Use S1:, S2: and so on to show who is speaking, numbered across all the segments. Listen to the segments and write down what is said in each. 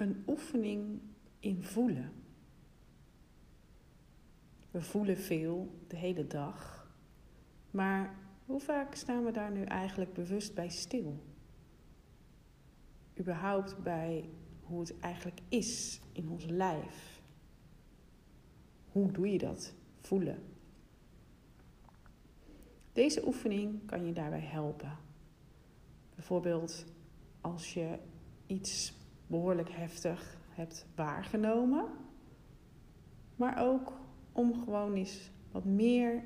S1: een oefening in voelen. We voelen veel de hele dag, maar hoe vaak staan we daar nu eigenlijk bewust bij stil? Überhaupt bij hoe het eigenlijk is in ons lijf. Hoe doe je dat? Voelen. Deze oefening kan je daarbij helpen. Bijvoorbeeld als je iets behoorlijk heftig hebt waargenomen, maar ook om gewoon eens wat meer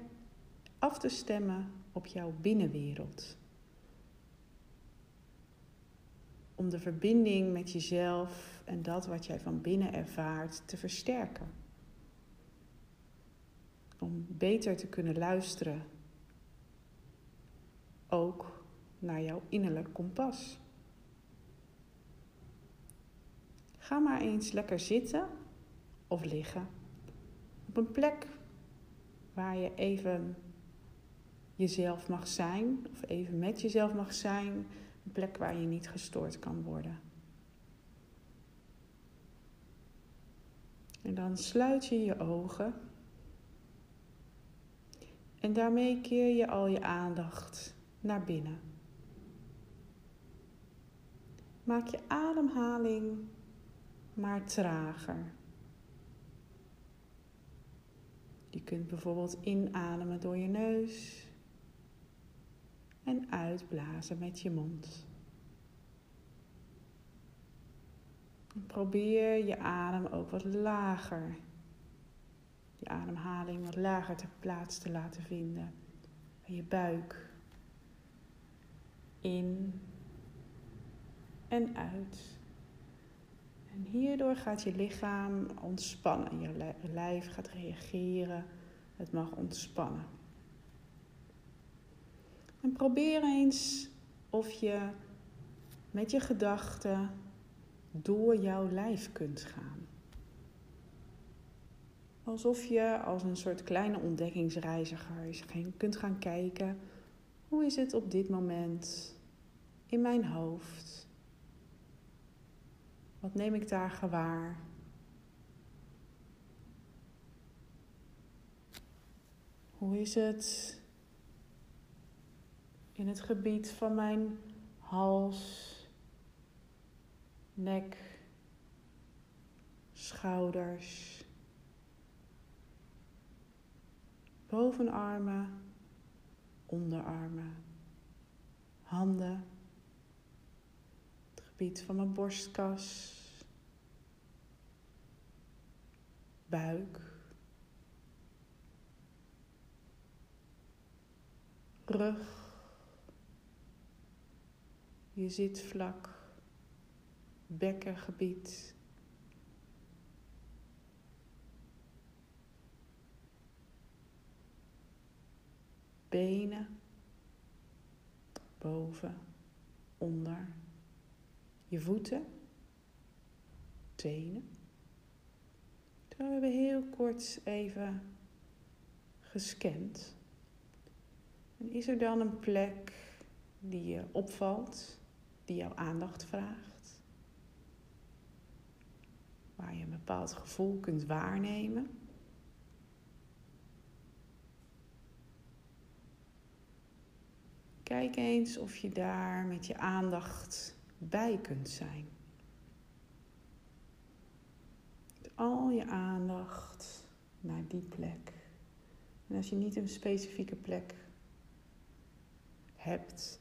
S1: af te stemmen op jouw binnenwereld. Om de verbinding met jezelf en dat wat jij van binnen ervaart te versterken. Om beter te kunnen luisteren. Ook naar jouw innerlijk kompas. Ga maar eens lekker zitten of liggen. Op een plek waar je even jezelf mag zijn, of even met jezelf mag zijn. Een plek waar je niet gestoord kan worden. En dan sluit je je ogen. En daarmee keer je al je aandacht naar binnen. Maak je ademhaling maar trager. Je kunt bijvoorbeeld inademen door je neus en uitblazen met je mond. Probeer je adem ook wat lager, je ademhaling wat lager ter plaats te laten vinden je buik. In en uit. En hierdoor gaat je lichaam ontspannen. Je lijf gaat reageren. Het mag ontspannen. En probeer eens of je met je gedachten door jouw lijf kunt gaan. Alsof je als een soort kleine ontdekkingsreiziger kunt gaan kijken. Hoe is het op dit moment in mijn hoofd? Wat neem ik daar gewaar? Hoe is het in het gebied van mijn hals, nek, schouders, bovenarmen, onderarmen, handen? Gebied van mijn borstkas, buik, rug, je zitvlak, bekkengebied. Benen, boven, onder je voeten, tenen. Toen hebben we heel kort even gescand. En is er dan een plek die je opvalt, die jouw aandacht vraagt? Waar je een bepaald gevoel kunt waarnemen? Kijk eens of je daar met je aandacht bij kunt zijn. Al je aandacht naar die plek. En als je niet een specifieke plek hebt,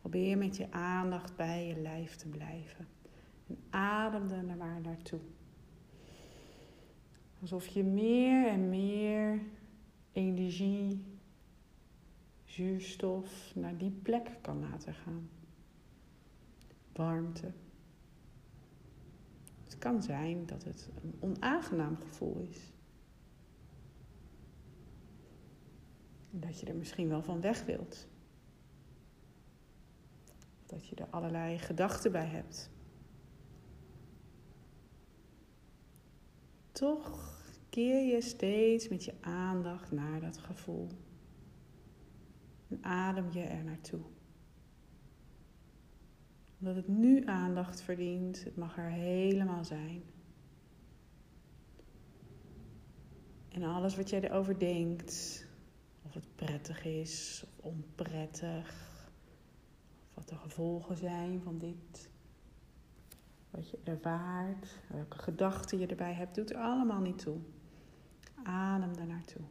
S1: probeer met je aandacht bij je lijf te blijven. En adem er waar naartoe. Alsof je meer en meer energie, zuurstof naar die plek kan laten gaan warmte. Het kan zijn dat het een onaangenaam gevoel is. Dat je er misschien wel van weg wilt. Dat je er allerlei gedachten bij hebt. Toch keer je steeds met je aandacht naar dat gevoel. En adem je er naartoe. Omdat het nu aandacht verdient. Het mag er helemaal zijn. En alles wat jij erover denkt, of het prettig is of onprettig, of wat de gevolgen zijn van dit, wat je ervaart, welke gedachten je erbij hebt, doet er allemaal niet toe. Adem daar naartoe.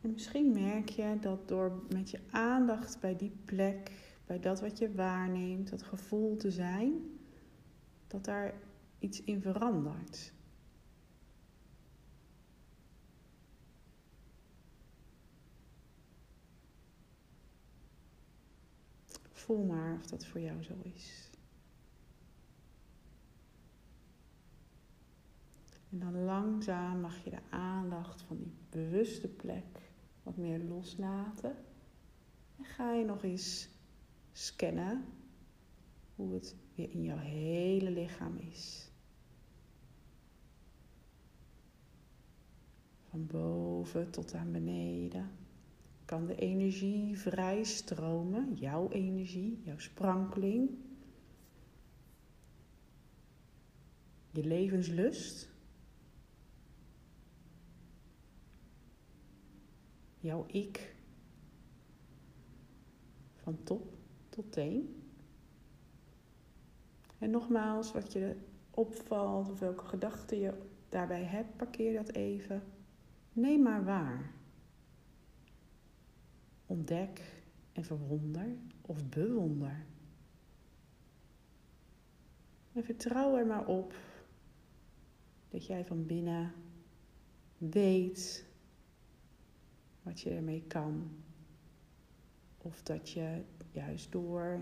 S1: En misschien merk je dat door met je aandacht bij die plek, bij dat wat je waarneemt, dat gevoel te zijn, dat daar iets in verandert. Voel maar of dat voor jou zo is. En dan langzaam mag je de aandacht van die bewuste plek wat meer loslaten. En ga je nog eens scannen hoe het weer in jouw hele lichaam is. Van boven tot aan beneden kan de energie vrij stromen, jouw energie, jouw sprankeling, je levenslust, jouw ik, van top tot teen. En nogmaals, wat je opvalt of welke gedachten je daarbij hebt, parkeer dat even. Neem maar waar. Ontdek en verwonder of bewonder. En vertrouw er maar op dat jij van binnen weet wat je ermee kan. Of dat je juist door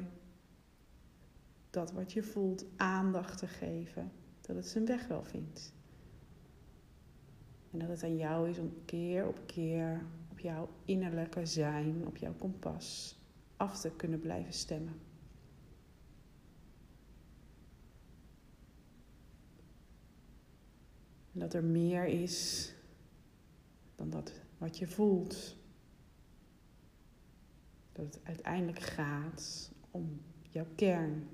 S1: dat wat je voelt aandacht te geven, dat het zijn weg wel vindt. En dat het aan jou is om keer op keer op jouw innerlijke zijn, op jouw kompas af te kunnen blijven stemmen. En dat er meer is dan dat wat je voelt. Dat het uiteindelijk gaat om jouw kern.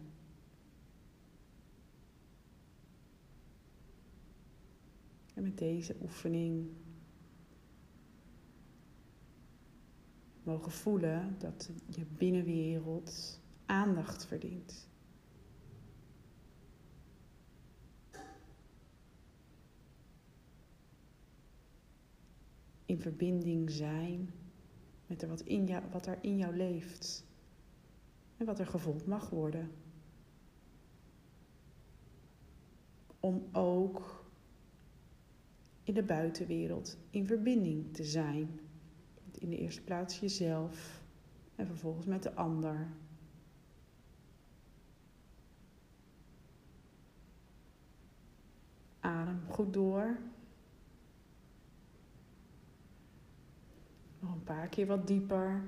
S1: En met deze oefening mogen voelen dat je binnenwereld aandacht verdient. In verbinding zijn met wat, in jou, wat er in jou leeft en wat er gevoeld mag worden. Om ook in de buitenwereld in verbinding te zijn in de eerste plaats jezelf en vervolgens met de ander. Adem goed door. Nog een paar keer wat dieper.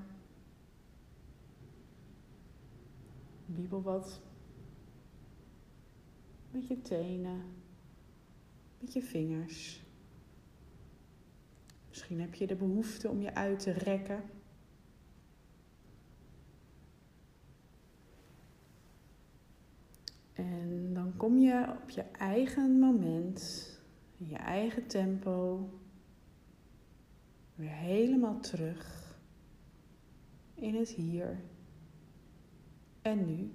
S1: Wiebel wat met je tenen, met je vingers. Misschien heb je de behoefte om je uit te rekken. En dan kom je op je eigen moment, in je eigen tempo, weer helemaal terug in het hier en nu.